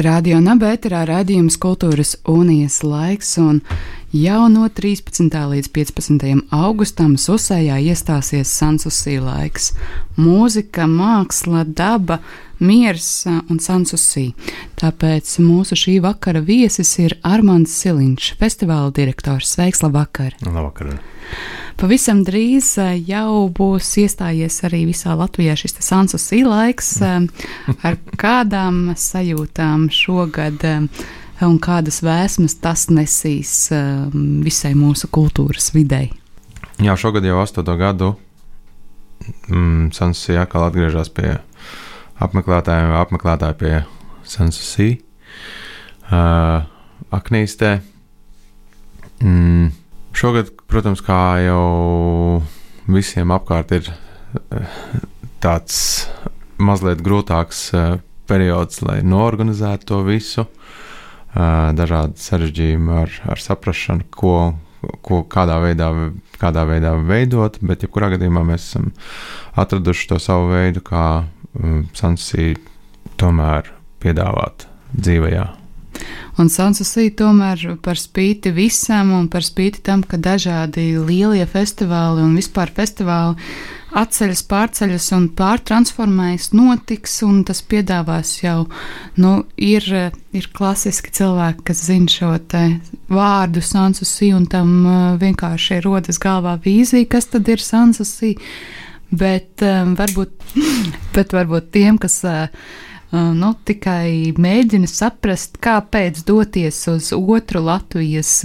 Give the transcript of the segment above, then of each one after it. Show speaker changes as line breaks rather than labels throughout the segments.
Radio Nabērā raidījums Kultūras Unijas laiks, un jau no 13. līdz 15. augustam Susējā iestāsies Sansusī laiks. Mūzika, māksla, daba, miers un Sansusī. Tāpēc mūsu šī vakara viesis ir Armands Siliņš, festivāla direktors. Sveiks, labvakar!
Labvakar!
Pavisam drīz eh, jau būs iestājies arī visā Latvijā šis Sansus īlaiks, eh, ar kādām sajūtām šogad eh, un kādas vēsmas tas nesīs visai mūsu kultūras videi.
Jā, šogad jau astoto gadu mm, Sansusī atkal atgriežas pie apmeklētājiem, apmeklētāji pie Sansusī uh, Aknīstē. Mm, Šogad, protams, kā jau visiem apkārt, ir eh, tāds mazliet grūtāks eh, periods, lai norganizētu to visu. Eh, dažādi sarežģījumi ar, ar saprāšanu, ko, ko kādā, veidā, kādā veidā veidot, bet jebkurā gadījumā mēs esam atraduši to savu veidu, kā um, Sansī tomēr piedāvāt dzīvajā
Un Sansusī tomēr par spīti visam un par spīti tam, ka dažādi lielie festivāli un vispār festivāli atceļas, pārceļas un pārtransformējas, notiks, un tas piedāvās jau, nu, ir, ir klasiski cilvēki, kas zina šo te vārdu Sansusī, un tam uh, vienkārši rodas galvā vīzija, kas tad ir Sansusī. Bet, um, varbūt, bet varbūt tiem, kas uh, nu, tikai mēģina saprast, kāpēc doties uz otru Latvijas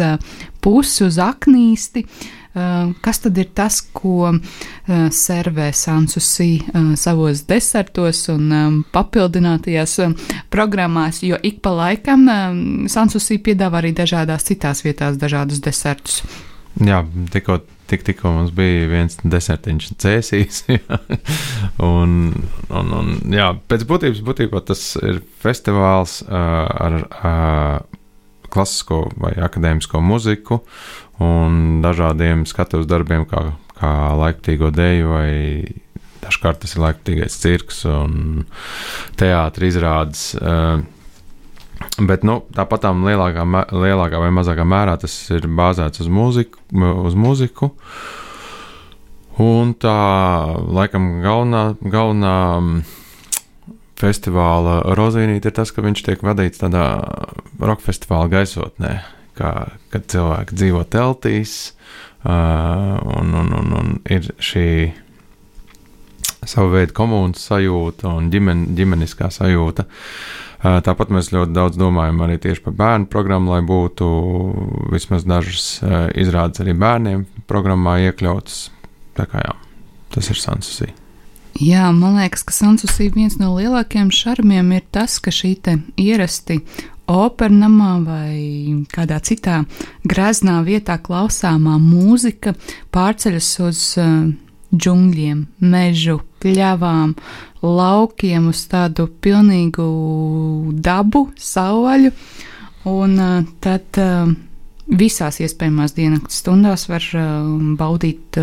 pusi, uz aknīsti. Kas tad ir tas, ko servē Sansusī savos desertos un papildinātajās programmās, jo ik pa laikam Sansusī piedāvā arī dažādās citās vietās dažādus desertus.
Jā, tikko tik, tikko mums bija viens desertiņš cēsīs. un, un, un, jā, pēc būtības būtībā tas ir festivāls uh, ar uh, klasisko vai akadēmisko muziku un dažādiem skatuves darbiem, kā, kā laiktīgo deju vai dažkārt tas ir laiktīgais cirks un teātris izrādes. Uh, Bet nu, tāpat tā lielākā, lielākā vai mazākā mērā tas ir bāzēts uz mūziku. Uz mūziku. Un tā laikam galvenā, galvenā festivāla rozīnīte ir tas, ka viņš tiek vadīts tādā roka festivāla gaisotnē, kā, kad cilvēki dzīvo teltīs uh, un, un, un, un ir šī savu veidu komunas sajūta un ģimen, ģimeniskā sajūta. Uh, Tāpat mēs ļoti daudz domājam arī tieši par bērnu programmu, lai būtu vismaz dažas izrādes arī bērniem programmā iekļautas. Tā kā jā, tas ir Sansusī.
Jā, man liekas, ka Sansusī viens no lielākajiem šarmiem ir tas, ka šī ierasti opernamā vai kādā citā greznā vietā klausāmā mūzika pārceļas uz uh, džungļiem, mežu, pļavām, laukiem uz tādu pilnīgu dabu, sauvaļu. Un tad visās iespējamās dienas stundās var baudīt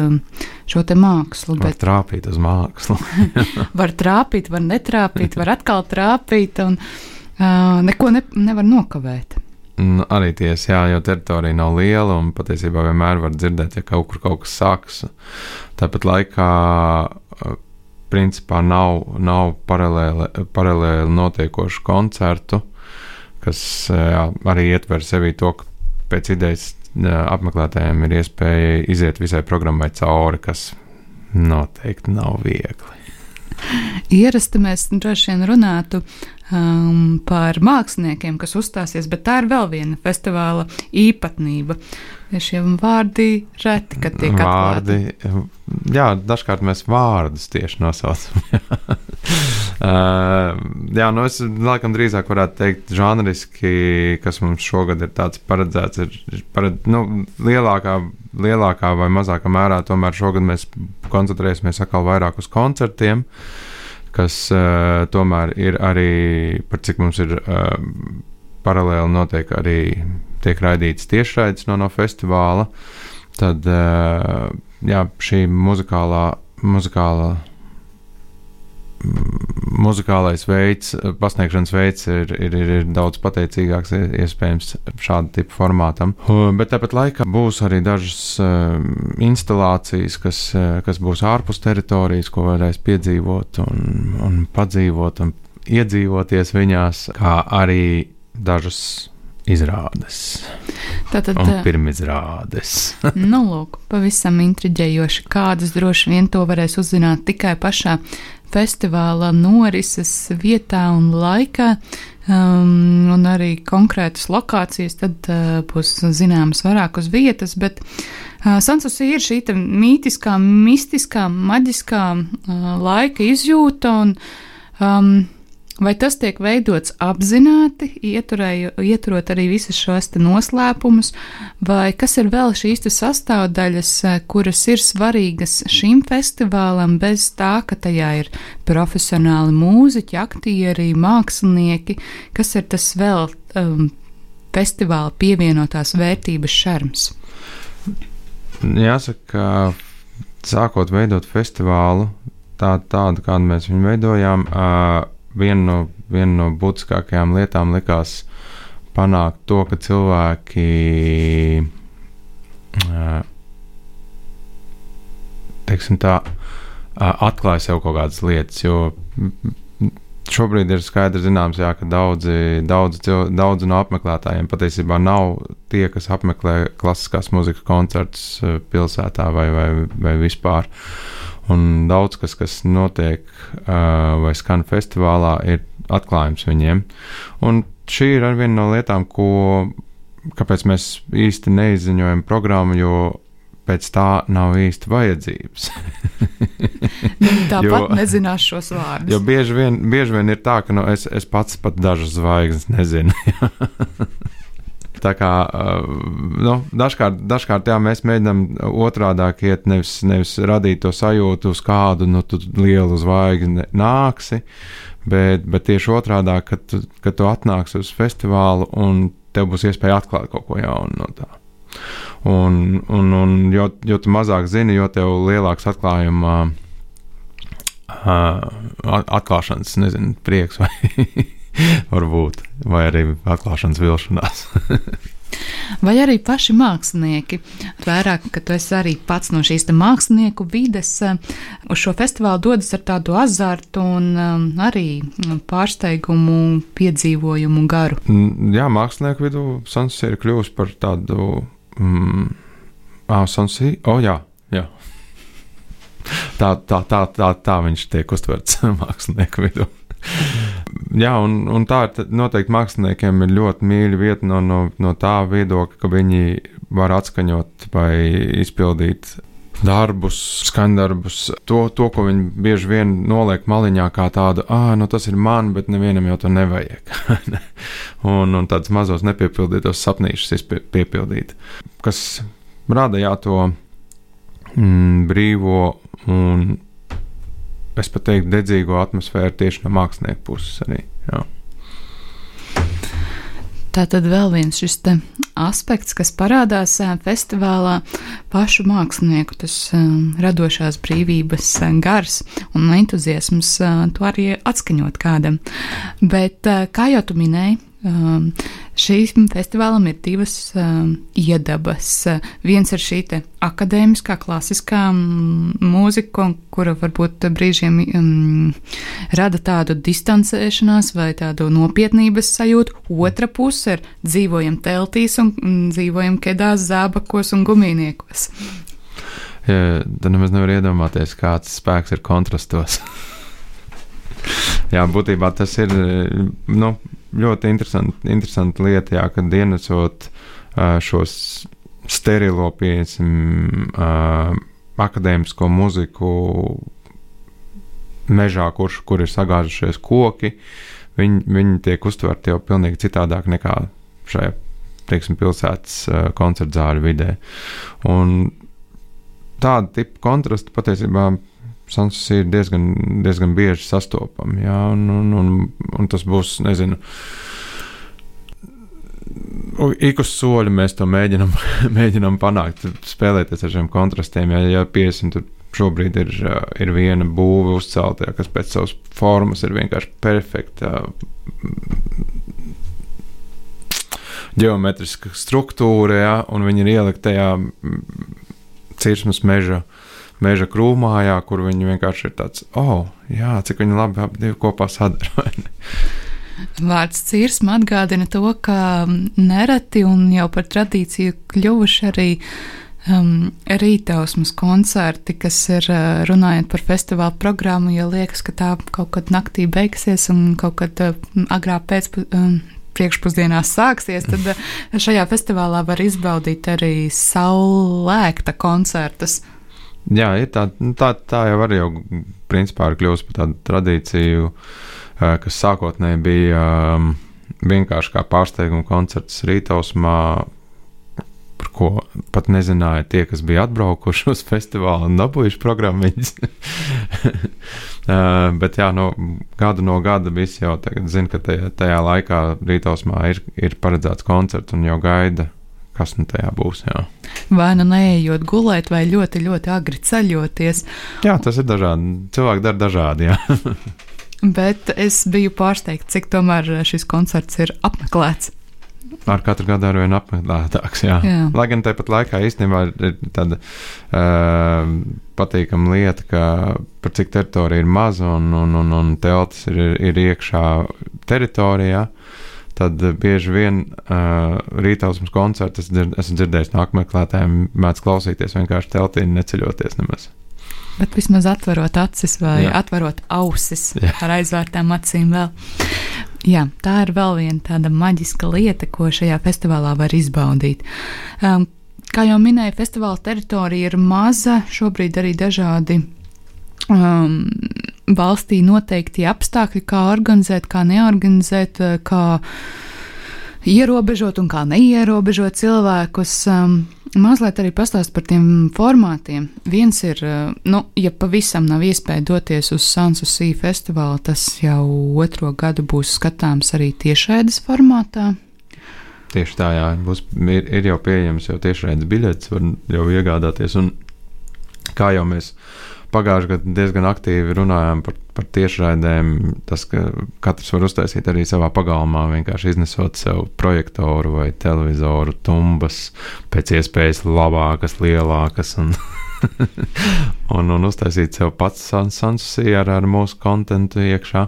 šo te mākslu.
Var bet, trāpīt uz mākslu.
var trāpīt, var netrāpīt, var atkal trāpīt, un uh, neko ne, nevar nokavēt.
Nu, arī tiesa, jā, jo teritorija nav liela un patiesībā vienmēr var dzirdēt, ja kaut kur kaut kas sāks. Tāpat laikā, principā, nav, nav paralēli, paralēli notiekošu koncertu, kas jā, arī ietver sevī to, ka pēc idejas apmeklētājiem ir iespēja iziet visai programmai cauri, kas noteikti nav viegli.
Ierasti mēs droši vien runātu um, par māksliniekiem, kas uzstāsies, bet tā ir vēl viena festivāla īpatnība. Šie vārdi reti, kad tiek
vārdi. Atklāti. Jā, dažkārt mēs vārdus tieši nosaucam. uh, jā, nu es laikam drīzāk varētu teikt, žanriski, kas mums šogad ir tāds paredzēts, ir, paredz, nu, lielākā, lielākā vai mazākā mērā tomēr šogad mēs koncentrēsimies atkal vairāk uz koncertiem, kas uh, tomēr ir arī, par cik mums ir uh, paralēli notiek arī tiek raidīts tiešraides no, no festivāla, tad, uh, jā, šī muzikālā, muzikālā muzikālais veids, pasniegšanas veids ir, ir, ir, ir daudz pateicīgāks iespējams šāda tipa formātam. Bet tāpat laikā būs arī dažas uh, instalācijas, kas, uh, kas būs ārpus teritorijas, ko varēs piedzīvot un, un padzīvot un iedzīvoties viņās, kā arī dažas izrādes.
Tātad,
un pirmizrādes.
nu, lūk, pavisam intriģējoši. Kādas droši vien to varēs uzzināt tikai pašā festivāla norises vietā un laikā, um, un arī konkrētas lokācijas, tad uh, būs zināmas vairāk uz vietas, bet uh, Sansusi ir šī mītiskā, mistiskā, maģiskā uh, laika izjūta, un um, Vai tas tiek veidots apzināti, ieturēju, ieturot arī visus šos noslēpumus, vai kas ir vēl šīs sastāvdaļas, eh, kuras ir svarīgas šim festivālam, bez tā, ka tajā ir profesionāli mūziķi, aktieri, mākslinieki, kas ir tas vēl um, festivāla pievienotās vērtības šarms?
Jāsaka, ka sākot veidot festivālu, tā, tādu, kādu mēs viņu veidojām, uh, viena no, viena no būtiskākajām lietām likās panākt to, ka cilvēki teiksim tā, atklāja sev kaut kādas lietas. Jo šobrīd ir skaidrs, zināms, jā, ka daudzi, daudzi, daudzi no apmeklētājiem patiesībā nav tie, kas apmeklē klasiskās muzikas koncertus pilsētā vai, vai, vai vispār. Uh, Un daudz kas, kas notiek uh, vai skan festivālā, ir atklājums viņiem. Un šī ir viena no lietām, ko, kāpēc mēs īsti neizziņojam programmu, jo pēc tā nav īsti vajadzības.
Tāpat jo, nezinās šos vārdus.
Jo bieži vien, bieži vien ir tā, ka nu, es, es pats pat dažas zvaigznes nezinu. Tā kā nu, dažkārt, dažkārt jā, mēs mēģinām otrādi iet, nevis, nevis radīt to sajūtu, uz kādu nu, lielu zvaigzni nāksi, bet, bet tieši otrādi, kad, tu, kad tu atnāksi uz festivālu un tev būs iespēja atklāt kaut ko jaunu no tā. Un, un, un jo, jo tu mazāk zini, jo tev lielāks atklājuma uh, atklāšanas, nezinu, prieks vai varbūt, vai arī atklāšanas vilšanās.
Vai arī paši mākslinieki, vairāk, ka tu esi arī pats no šīs mākslinieku vides, uz šo festivālu dodas ar tādu azartu un um, arī pārsteigumu, piedzīvojumu garu.
Jā, mākslinieku vidū Sansi ir kļuvusi par tādu. Mm, ah, Sansi, oh, jā, jā. Tā, tā, tā, tā, tā viņš tiek uztverts mākslinieku vidū. Jā, un, un tā noteikti māksliniekiem ir ļoti mīļa vieta no, no, no tā viedokļa, ka viņi var atskaņot vai izpildīt darbus, skandarbus, to, to, ko viņi bieži vien noliek maliņā, kā tādu, ah, nu tas ir man, bet nevienam jau to nevajag. un, un tādus mazos nepiepildītos sapnīšus piepildīt, kas rada jā, to mm, brīvo un es pat teiktu, dedzīgo atmosfēru tieši no mākslinieka puses arī. Jā.
Tā tad vēl viens šis aspekts, kas parādās festivālā, pašu mākslinieku tas radošās brīvības gars un entuziasms, to arī atskaņot kādam. Bet, kā jau tu minēji, Um, šīm festivālam ir divas um, iedabas. Viens ir šī akadēmiskā, klasiskā um, mūzika, kura varbūt brīžiem um, rada tādu distancēšanās vai tādu nopietnības sajūtu. Otra puse ir dzīvojam teltīs un um, dzīvojam kedās, zābakos un gumijniekos.
Ja, tad nemaz nevar iedomāties, kāds spēks ir kontrastos. Jā, būtībā tas ir. Nu, ļoti interesanti, interesanti lieta, jā, kad ienesot uh, šos sterilo, pieņemsim, akadēmisko muziku mežā, kur, kur ir sagāzušies koki, viņi, viņi tiek uztverti jau pilnīgi citādāk nekā šajā teiksim, pilsētas uh, koncerta zāļu vidē. Un tāda tipa kontrasta patiesībā Sansus ir diezgan, diezgan bieži sastopami. Jā, un, un, un, un tas būs, nezinu, ik uz soļa mēs to mēģinām, mēģinām panākt, spēlēties ar šiem kontrastiem. Ja, ja 50 šobrīd ir, ir viena būve uzcelta, kas pēc savas formas ir vienkārši perfekta geometriska struktūra, ja, un viņi ir ielikt tajā cirsmas meža, meža krūmā, jā, kur viņi vienkārši ir tāds, oh, jā, cik viņi labi abi divi kopā sadara.
Vārds cirsma atgādina to, ka nereti un jau par tradīciju kļuvuši arī um, rītausmas koncerti, kas ir uh, runājot par festivālu programmu, jo liekas, ka tā kaut kad naktī beigsies un kaut kad uh, agrā pēcpusdienā. Um, priekšpusdienās sāksies, tad šajā festivālā var izbaudīt arī saulēkta koncertus.
Jā, ir tā, nu, tā, tā jau arī jau principā ir kļuvusi par tādu tradīciju, kas sākotnēji bija um, vienkārši kā pārsteiguma koncerts Rītausmā, par ko pat nezināja tie, kas bija atbraukuši uz festivālu un dabūjuši programmiņas. bet jā, no gada no gada visi jau zina, ka tajā, tajā laikā Rītausmā ir, ir paredzēts koncerts un jau gaida, kas nu tajā būs. Jā.
Vai nu neejot gulēt, vai ļoti, ļoti agri ceļoties.
Jā, tas ir dažādi. Cilvēki dara dažādi.
Bet es biju pārsteigts, cik tomēr šis koncerts ir apmeklēts
ar katru gadu ar vien apmeklētāks. Jā. Jā. Lai gan tāpat laikā īstenībā ir tāda uh, patīkama lieta, ka par cik teritorija ir maza un, un, un, un teltis ir, ir iekšā teritorijā. Tad bieži vien uh, rītausmas koncertus dzird, esmu dzirdējis no apmeklētājiem, mēdz klausīties vienkārši teltī, neceļoties nemaz.
Bet vismaz atverot acis vai Jā. atverot ausis Jā. ar aizvērtām acīm vēl. Jā, tā ir vēl viena tāda maģiska lieta, ko šajā festivālā var izbaudīt. Um, kā jau minēju, festivāla teritorija ir maza, šobrīd arī dažādi um, valstī noteikti apstākļi, kā organizēt, kā neorganizēt, uh, kā ierobežot un kā neierobežot cilvēkus. Um, mazliet arī pastāst par tiem formātiem. Viens ir, uh, nu, ja pavisam nav iespēja doties uz Sansusī festivālu, tas jau otro gadu būs skatāms arī tiešraides formātā.
Tieši tā, jā, būs, ir, ir jau pieejams jau tiešraides biļetes, var jau iegādāties. Un kā jau mēs pagājušajā gadā diezgan aktīvi runājām par, par tiešraidēm. Tas, ka katrs var uztaisīt arī savā pagalmā, vienkārši iznesot sev projektoru vai televizoru, tumbas, pēc iespējas labākas, lielākas. Un un, un uztaisīt sev pats sansusī ar, ar mūsu kontentu iekšā.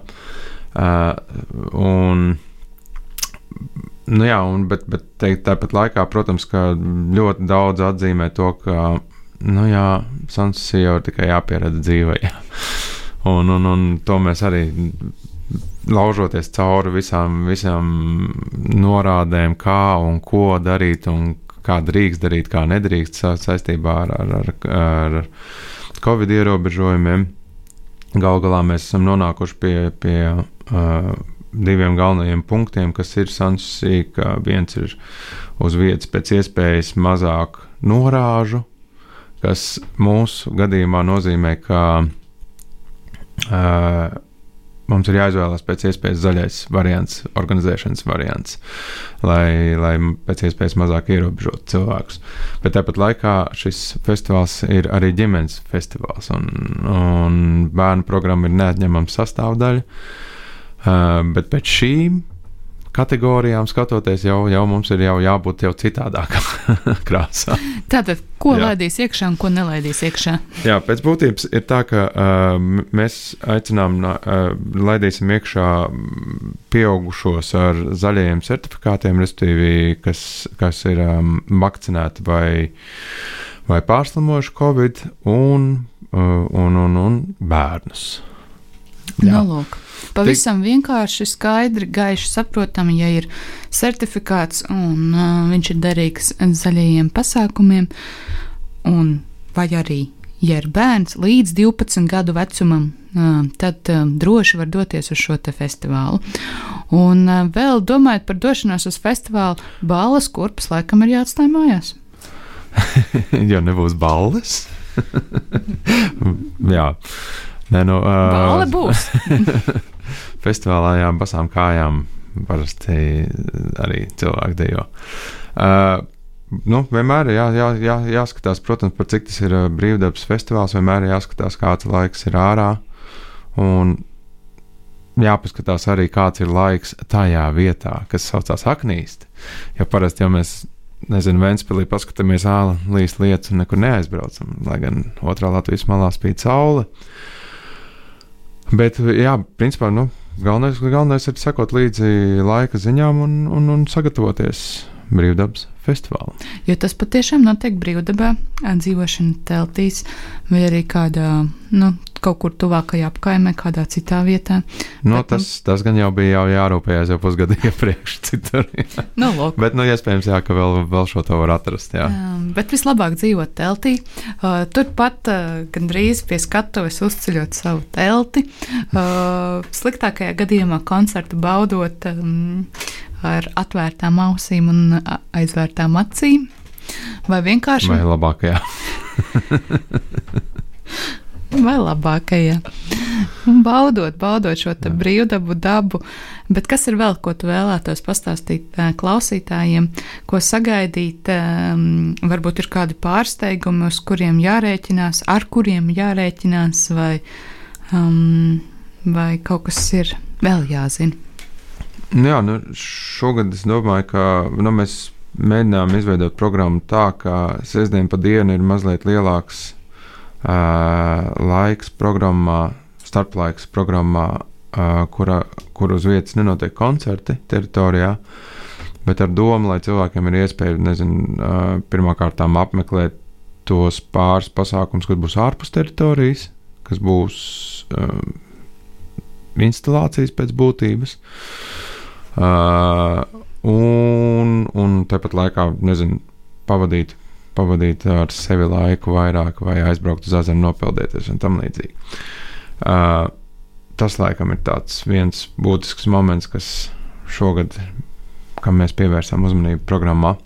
Uh, un, nu jā, un, bet, bet teikt, tāpat laikā, protams, ka ļoti daudz atzīmē to, ka nu jā, Sansusī jau ir tikai jāpieredz dzīvē. Jā. Un, un, un to mēs arī laužoties cauri visām, visām norādēm, kā un ko darīt, un kā drīkst darīt, kā nedrīkst saistībā ar, ar, ar, ar Covid ierobežojumiem. Galu galā mēs esam nonākuši pie, pie uh, diviem galvenajiem punktiem, kas ir Sansusī, ka viens ir uz vietas pēc iespējas mazāk norāžu, kas mūsu gadījumā nozīmē, ka uh, mums ir jāizvēlas pēc iespējas zaļais variants, organizēšanas variants, lai, lai pēc iespējas mazāk ierobežotu cilvēkus. Bet tāpat laikā šis festivāls ir arī ģimenes festivāls, un, un bērnu programma ir neatņemama sastāvdaļa. Uh, bet pēc šīm kategorijām skatoties, jau, jau mums ir jau jābūt jau citādākā krāsā.
Tātad, ko Jā. laidīs iekšā un ko nelaidīs iekšā?
Jā, pēc būtības ir tā, ka uh, mēs aicinām, uh, laidīsim iekšā pieaugušos ar zaļajiem certifikātiem, respektīvi, kas, kas ir um, vakcinēti vai, vai pārslimojuši Covid, un, uh, un, un, un bērnus.
Jā. Nu, lūk. Pavisam Tik... vienkārši, skaidri, gaiši saprotami, ja ir certifikāts un uh, viņš ir derīgs zaļajiem pasākumiem, un vai arī, ja ir bērns līdz 12 gadu vecumam, tad droši var doties uz šo festivālu. Un vēl domājot par došanos uz festivālu, balvas kurpes laikam ir jāatstāj mājās.
ja nebūs balvas, jā. Nē, nu, uh,
Balva būs.
festivālā jā, basām kājām parasti arī cilvēki dejo. Uh, nu, vienmēr ir jā, jā, jā, jāskatās, protams, par cik tas ir brīvdabas festivāls. Vienmēr ir jāskatās, kāds laiks ir ārā. Un jāpaskatās arī, kāds ir laiks tajā vietā, kas saucās Aknīst. Jo parasti jau mēs, nezinu, Vēnspīlī paskatāmies āla līdz lietas un nekur neaizbraucam, lai gan otrā Latvijas malā spīd saule. Bet, jā, principā, nu, galvenais, galvenais ir sekot līdzi laika ziņām un, un, un sagatavoties brīvdabas festivālu.
Jo tas patiešām notiek brīvdabā, dzīvošana teltīs vai arī kādā, nu, kaut kur tuvākajā apkaimē, kādā citā vietā.
No, bet, tas, tas gan jau bija jau jārūpējas jau pusgadu iepriekš citur.
Nu, lūk.
bet, nu, iespējams, jā, ka vēl, vēl šo to var atrast, jā.
Um, bet vislabāk dzīvot teltī. Uh, turpat uh, gandrīz pie skatuves uzceļot savu telti. Uh, sliktākajā gadījumā koncertu baudot um, ar atvērtām ausīm un aizvērtām acīm. Vai vienkārši.
Vai labākajā.
Vai labākajā. Baudot, baudot šo brīvdabu, dabu. Bet kas ir vēl, ko tu vēlētos pastāstīt klausītājiem, ko sagaidīt? Varbūt ir kādi pārsteigumi, uz kuriem jārēķinās, ar kuriem jārēķinās, vai, um, vai kaut kas ir vēl jāzina.
Nu jā, nu šogad es domāju, ka nu, mēs mēģinām izveidot programmu tā, ka sestdien pa dienu ir mazliet lielāks laiks programmā, starplaiks programmā, uh, kura, kur uz vietas nenotiek koncerti teritorijā. Bet ar domu, lai cilvēkiem ir iespēja, nezinu, uh, pirmkārt apmeklēt tos pāris pasākumus, kas būs ārpus teritorijas, kas būs uh, instalācijas pēc būtības. Uh, un, un tāpat laikā, nezinu, pavadīt, pavadīt ar sevi laiku vairāk, vai aizbraukt uz ezeru, nopeldēties un tam līdzīgi. Uh, tas, laikam, ir viens būtisks moments, kas šogad, kam mēs pievērsām uzmanību programmā.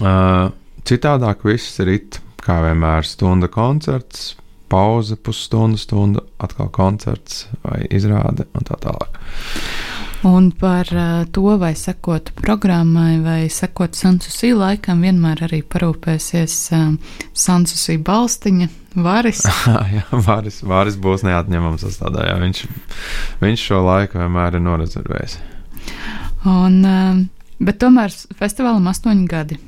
Uh, citādāk viss ir it, kā vienmēr, stunda koncerts, pauze, pusstundu, stunda, atkal koncerts vai izrāde un tā tālāk.
Un par to, vai sekot programmai, vai sekot Sansusī, laikam vienmēr arī parūpēsies Sansusī balstiņa. Varis.
jā, varis, varis būs neatņemams sastāvdaļā. Viņš, viņš šo laiku vienmēr ir norezervējis.
Un, bet tomēr festivālam astoņi gadi.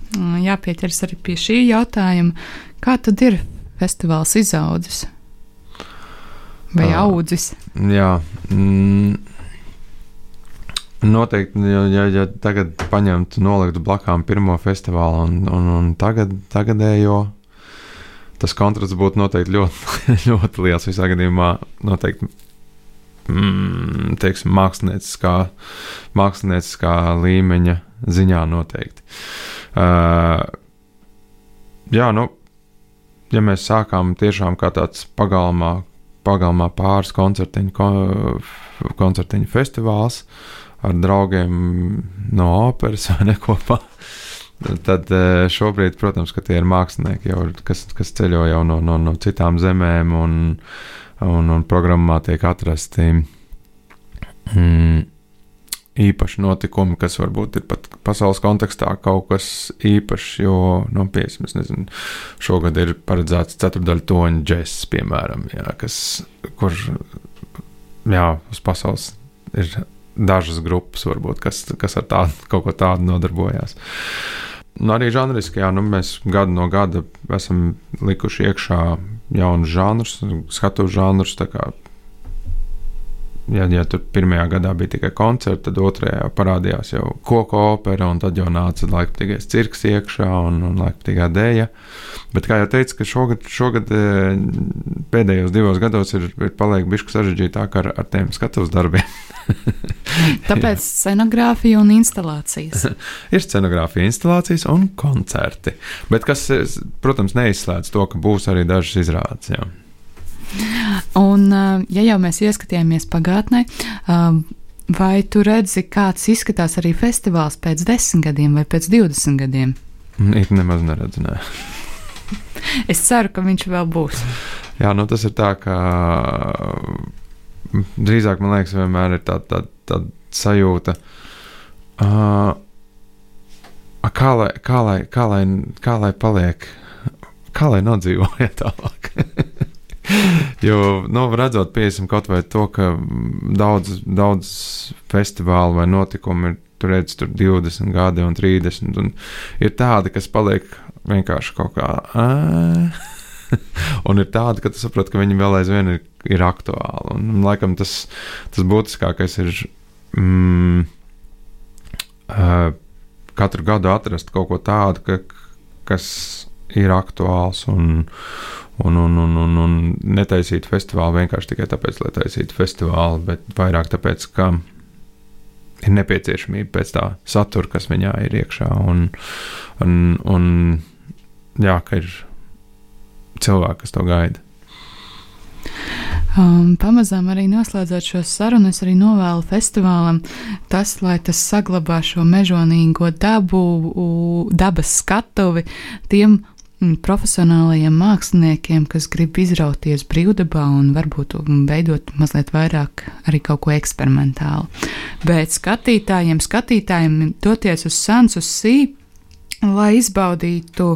Jāpieķers arī pie šī jautājuma. Kā tad ir festivāls izaudzis? Vai audzis?
Uh, jā. Mm, Noteikti, ja, ja, ja tagad paņemtu, noliktu blakām pirmo festivālu un, un, un tagad, tagadējo, tas kontrasts būtu noteikti ļoti, ļoti liels. Visā gadījumā noteikti mm, teiksim, mākslinieckā, mākslinieckā līmeņa ziņā noteikti. Uh, jā, nu, ja mēs sākām tiešām kā tāds pagalmā, pagalmā pāris koncertiņu, koncertiņu festivāls, uh, ar draugiem no operas vai ne kopā. Tad e, šobrīd, protams, tie ir mākslinieki, jau, kas, kas ceļo jau no, no, no citām zemēm, un, un, un programmā tiek atrasti mm, īpaši notikumi, kas varbūt ir pat pasaules kontekstā kaut kas īpašs. Jo, nu, piemēram, nezinu, šogad ir paredzēts ceturdaļu toņu džeks, piemēram, jā, kas, kur jā, uz pasaules ir dažas grupas, varbūt, kas, kas ar tādu, kaut ko tādu nodarbojās. Nu, arī žanriskajā nu, mēs gadu no gada esam likuši iekšā jaunus žanrus, skatu žanrus. Ja, ja tur pirmajā gadā bija tikai koncerts, tad otrajā parādījās jau koku opera, un tad jau nāca laikmatīgais cirks iekšā un, un laikmatīgā dēļa. Bet, kā jau teicu, šogad, šogad e, pēdējos divos gados ir, ir paliek bišķi sarežģītāk ar, ar tiem skatuves darbiem.
Tāpēc scenogrāfija un instalācijas.
ir scenogrāfija, instalācijas un koncerti. Bet kas, protams, neizslēdz to, ka būs arī dažas izrādes. Jā.
Un, ja jau mēs ieskatījāmies pagātnē, vai tu redzi, kāds izskatās arī festivāls pēc desmit gadiem vai pēc divdesmit gadiem?
It nemaz neredzu, nē.
es ceru, ka viņš vēl būs.
Jā, nu tas ir tā, ka drīzāk man liekas, vienmēr ir tāda tā, tā sajūta. Uh, kā, lai, kā, lai, kā, lai, kā lai paliek, kā lai nodzīvoja tālāk. Jo, nu, redzot, piesim kaut vai to, ka daudz, daudz festivālu vai notikumu ir tur redz tur 20 gadi un 30, un ir tādi, kas paliek vienkārši kaut kā. un ir tādi, ka tu saproti, ka viņi vēl aizvien ir, ir aktuāli. Un, un laikam tas, tas būtiskākais ir mm, uh, katru gadu atrast kaut ko tādu, ka, kas ir aktuāls un, un, un, un, un, un netaisīt festivālu vienkārši tikai tāpēc, lai taisītu festivālu, bet vairāk tāpēc, ka ir nepieciešamība pēc tā satura, kas viņā ir iekšā. Un, un, un jā, ka ir cilvēki, kas to gaida.
Um, pamazām arī noslēdzot šo sarunu, es arī novēlu festivālam tas, lai tas saglabā šo mežonīgo dabu, dabas skatuvi tiem profesionālajiem māksliniekiem, kas grib izrauties brīvdabā un varbūt veidot mazliet vairāk arī kaut ko eksperimentālu. Bet skatītājiem, skatītājiem doties uz Sans uz Sī, lai izbaudītu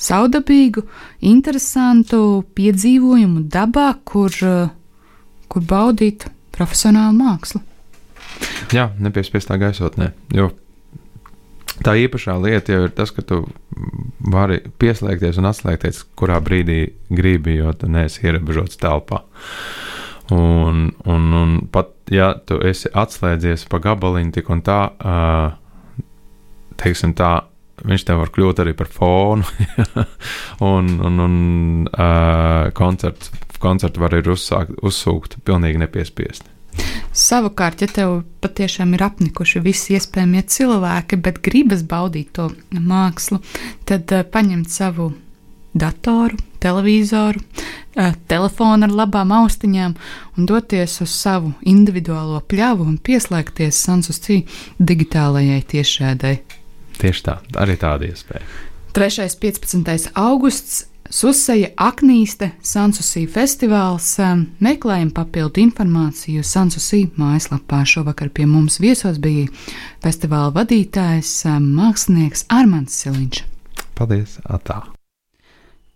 saudabīgu, interesantu piedzīvojumu dabā, kur, kur baudīt profesionālu mākslu.
Jā, nepiespiestā gaisotnē, jo tā īpašā lieta jau ir tas, ka tu vari pieslēgties un atslēgties, kurā brīdī gribi, jo tu neesi ierobežots telpā. Un, un, un pat ja tu esi atslēdzies pa gabaliņu, tik un tā, teiksim tā, viņš tev var kļūt arī par fonu. un un, un koncerts, koncertu var ir uzsākt, uzsūkt pilnīgi nepiespiesti.
Savukārt, ja tev patiešām ir apnikuši visi iespējamie cilvēki, bet gribas baudīt to mākslu, tad uh, paņemt savu datoru, televizoru, uh, telefonu ar labām austiņām un doties uz savu individuālo pļavu un pieslēgties Sansuscī digitālajai tiešādai.
Tieši tā, arī tāda iespēja.
3. 15. augusts Suseja Aknīste, Sansusī festivāls. Meklējam papildu informāciju Sansusī mājaslapā. Šovakar pie mums viesos bija festivāla vadītājs, mākslinieks Armāns Siliņš.
Paldies! Atā.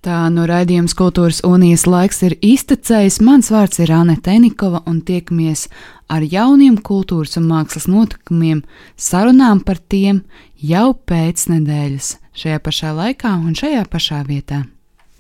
Tā no raidījums Kultūras unijas laiks ir iztecējis. Mans vārds ir Anne Tenikova un tiekamies ar jauniem kultūras un mākslas notikumiem, sarunām par tiem jau pēc nedēļas, šajā pašā laikā un šajā pašā vietā.